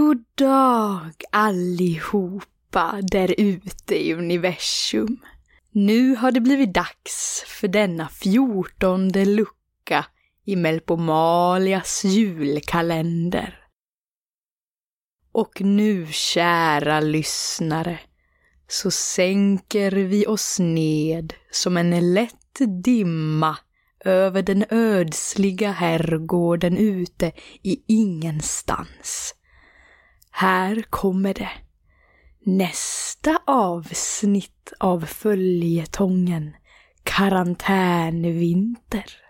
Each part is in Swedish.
God dag allihopa där ute i universum. Nu har det blivit dags för denna fjortonde lucka i Melpomalias julkalender. Och nu, kära lyssnare, så sänker vi oss ned som en lätt dimma över den ödsliga herrgården ute i ingenstans. Här kommer det. Nästa avsnitt av följetongen Karantänvinter.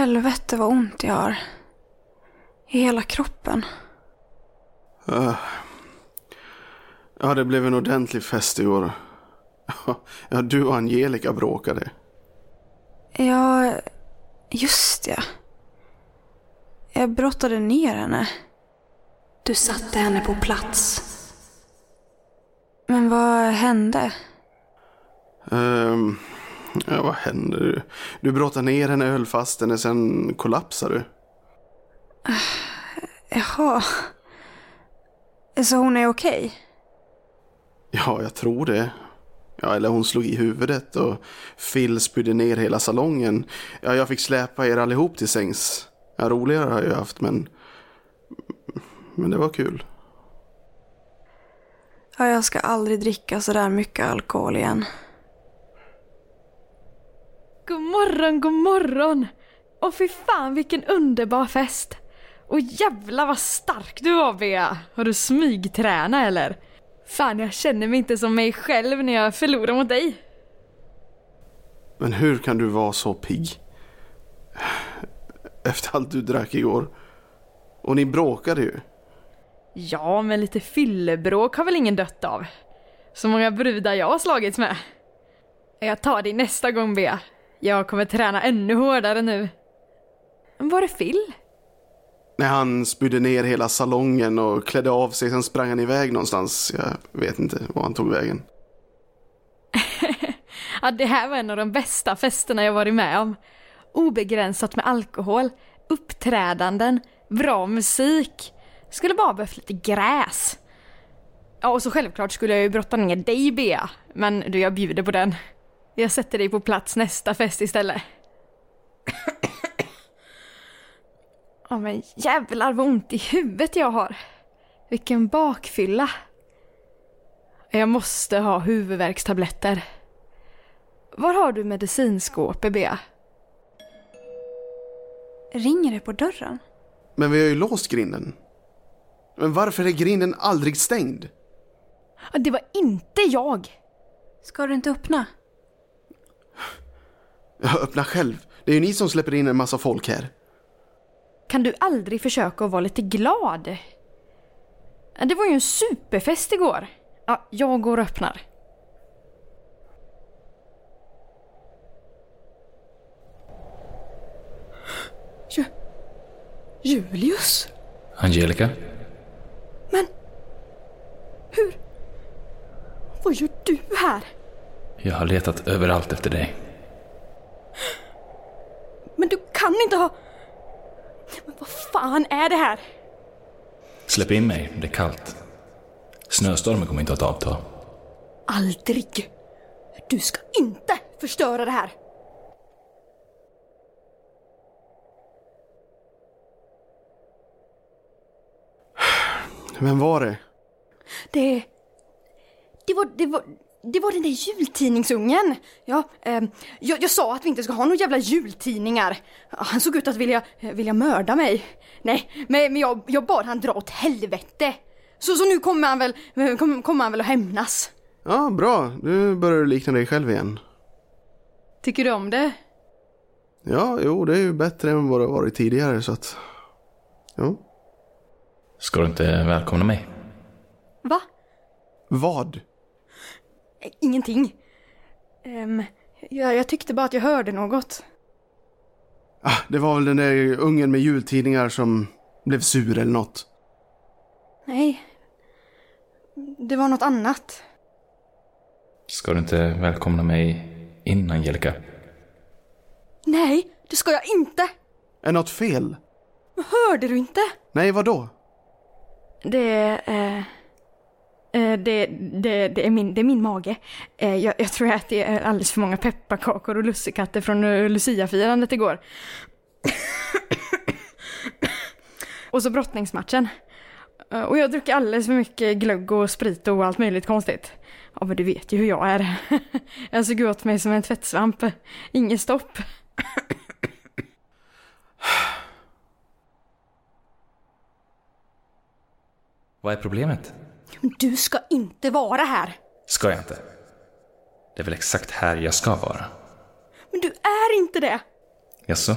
Helvete vad ont jag har. I hela kroppen. Uh, ja, det blev en ordentlig fest i år. Ja, du och Angelica bråkade. Ja, just det. Jag brottade ner henne. Du satte henne på plats. Men vad hände? Um, ja, vad hände? Du, du brottade ner henne, höll fast henne, sen kollapsade du. Jaha. Så hon är okej? Ja, jag tror det. Ja, eller hon slog i huvudet och Phil spydde ner hela salongen. Ja, jag fick släpa er allihop till sängs. Ja, roligare har jag ju haft, men... Men det var kul. Ja, jag ska aldrig dricka så där mycket alkohol igen. God morgon, god morgon! Och fy fan vilken underbar fest! Och jävla vad stark du var Bea! Har du smygtränat eller? Fan, jag känner mig inte som mig själv när jag förlorar mot dig. Men hur kan du vara så pigg? Efter allt du drack igår. Och ni bråkade ju. Ja, men lite fyllebråk har väl ingen dött av. Så många brudar jag har slagits med. Jag tar dig nästa gång Bea. Jag kommer träna ännu hårdare nu. Var är Phil? När han spydde ner hela salongen och klädde av sig, sen sprang han iväg någonstans. Jag vet inte var han tog vägen. ja, det här var en av de bästa festerna jag varit med om. Obegränsat med alkohol, uppträdanden, bra musik. Skulle bara behövt lite gräs. Ja, och så självklart skulle jag ju brotta ner dig Bea. Men du, jag bjuder på den. Jag sätter dig på plats nästa fest istället. Ja men jävlar vad ont i huvudet jag har. Vilken bakfylla. Jag måste ha huvudvärkstabletter. Var har du medicinskåpet, Bea? Ringer det på dörren? Men vi har ju låst grinden. Men varför är grinden aldrig stängd? Det var inte jag! Ska du inte öppna? Jag öppnar själv. Det är ju ni som släpper in en massa folk här. Kan du aldrig försöka att vara lite glad? Det var ju en superfest igår. Ja, jag går och öppnar. Ju Julius? Angelica? Men... Hur... Vad gör du här? Jag har letat överallt efter dig. Men du kan inte ha... Men vad fan är det här? Släpp in mig, det är kallt. Snöstormen kommer inte att avta. Aldrig! Du ska inte förstöra det här! Vem var det? Det... Det var... Det var... Det var den där jultidningsungen. Ja, eh, jag, jag sa att vi inte ska ha några jävla jultidningar. Han såg ut att vilja, vilja mörda mig. Nej, men, men jag, jag bad han dra åt helvete. Så, så nu kommer han väl, kommer, kommer han väl att hämnas. Ja, bra. Nu börjar du likna dig själv igen. Tycker du om det? Ja, jo, det är ju bättre än vad det varit tidigare så att... Jo. Ska du inte välkomna mig? Va? Vad? Ingenting. Ehm, jag, jag tyckte bara att jag hörde något. Ah, det var väl den där ungen med jultidningar som blev sur eller något. Nej. Det var något annat. Ska du inte välkomna mig in, Angelica? Nej, det ska jag inte! Är något fel? Hörde du inte? Nej, vad då? Det, eh, Eh, det, det, det, är min, det är min mage. Eh, jag, jag tror att det är alldeles för många pepparkakor och lussekatter från luciafirandet Lucia-firandet igår. och så brottningsmatchen. Och jag dricker alldeles för mycket glögg och sprit och allt möjligt konstigt. Ja, men du vet ju hur jag är. jag såg åt mig som en tvättsvamp. Inget stopp. Vad är problemet? Du ska inte vara här. Ska jag inte? Det är väl exakt här jag ska vara? Men du är inte det. Jaså?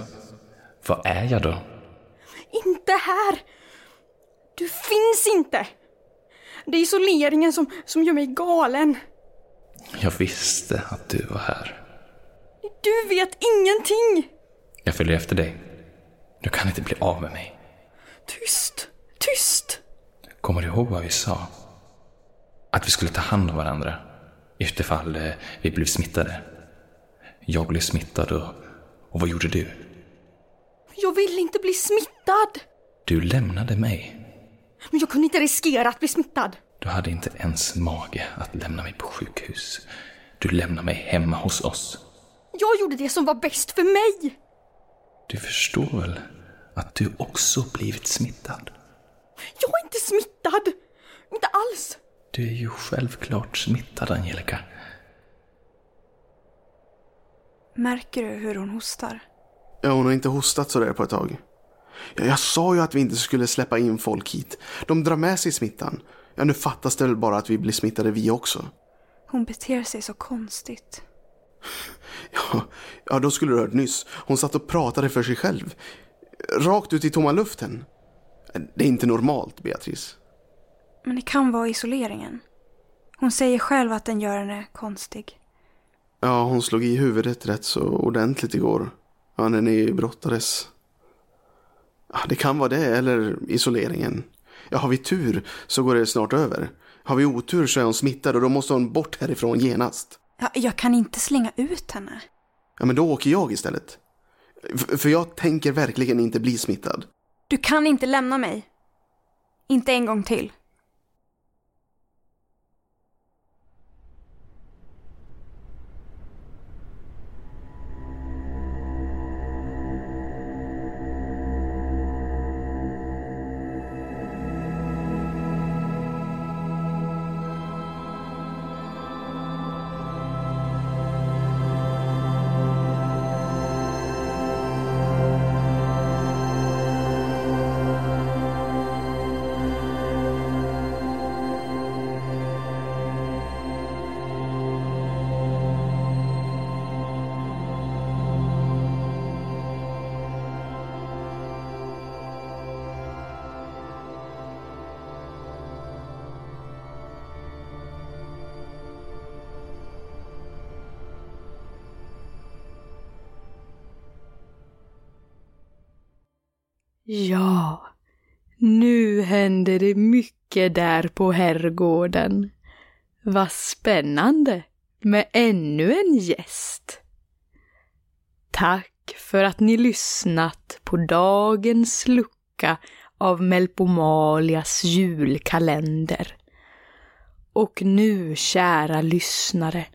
Vad är jag då? Inte här! Du finns inte! Det är isoleringen som, som gör mig galen. Jag visste att du var här. Du vet ingenting! Jag följer efter dig. Du kan inte bli av med mig. Tyst, tyst! Kommer du ihåg vad vi sa? Att vi skulle ta hand om varandra utifall eh, vi blev smittade. Jag blev smittad och, och vad gjorde du? Jag vill inte bli smittad! Du lämnade mig. Men jag kunde inte riskera att bli smittad. Du hade inte ens mage att lämna mig på sjukhus. Du lämnade mig hemma hos oss. Jag gjorde det som var bäst för mig! Du förstår väl att du också blivit smittad? Jag är inte smittad! Inte alls! Du är ju självklart smittad, Angelica. Märker du hur hon hostar? Ja, hon har inte hostat sådär på ett tag. Ja, jag sa ju att vi inte skulle släppa in folk hit. De drar med sig smittan. Ja, nu fattas det väl bara att vi blir smittade vi också. Hon beter sig så konstigt. Ja, ja, då skulle du hört nyss. Hon satt och pratade för sig själv. Rakt ut i tomma luften. Det är inte normalt, Beatrice. Men det kan vara isoleringen. Hon säger själv att den gör henne konstig. Ja, hon slog i huvudet rätt så ordentligt igår. Ja, när ni brottades. Det kan vara det, eller isoleringen. Ja, har vi tur så går det snart över. Har vi otur så är hon smittad och då måste hon bort härifrån genast. Ja, jag kan inte slänga ut henne. Ja, men då åker jag istället. F- för jag tänker verkligen inte bli smittad. Du kan inte lämna mig. Inte en gång till. Ja, nu händer det mycket där på herrgården. Vad spännande med ännu en gäst. Tack för att ni lyssnat på dagens lucka av Melpomalias julkalender. Och nu, kära lyssnare,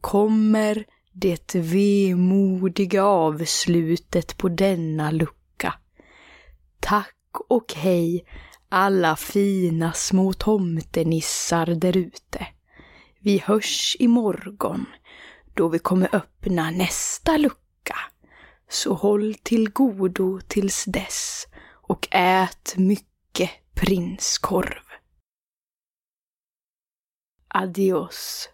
kommer det vemodiga avslutet på denna lucka. Tack och hej Alla fina små tomtenissar därute. Vi hörs imorgon då vi kommer öppna nästa lucka. Så håll till godo tills dess och ät mycket prinskorv. Adios.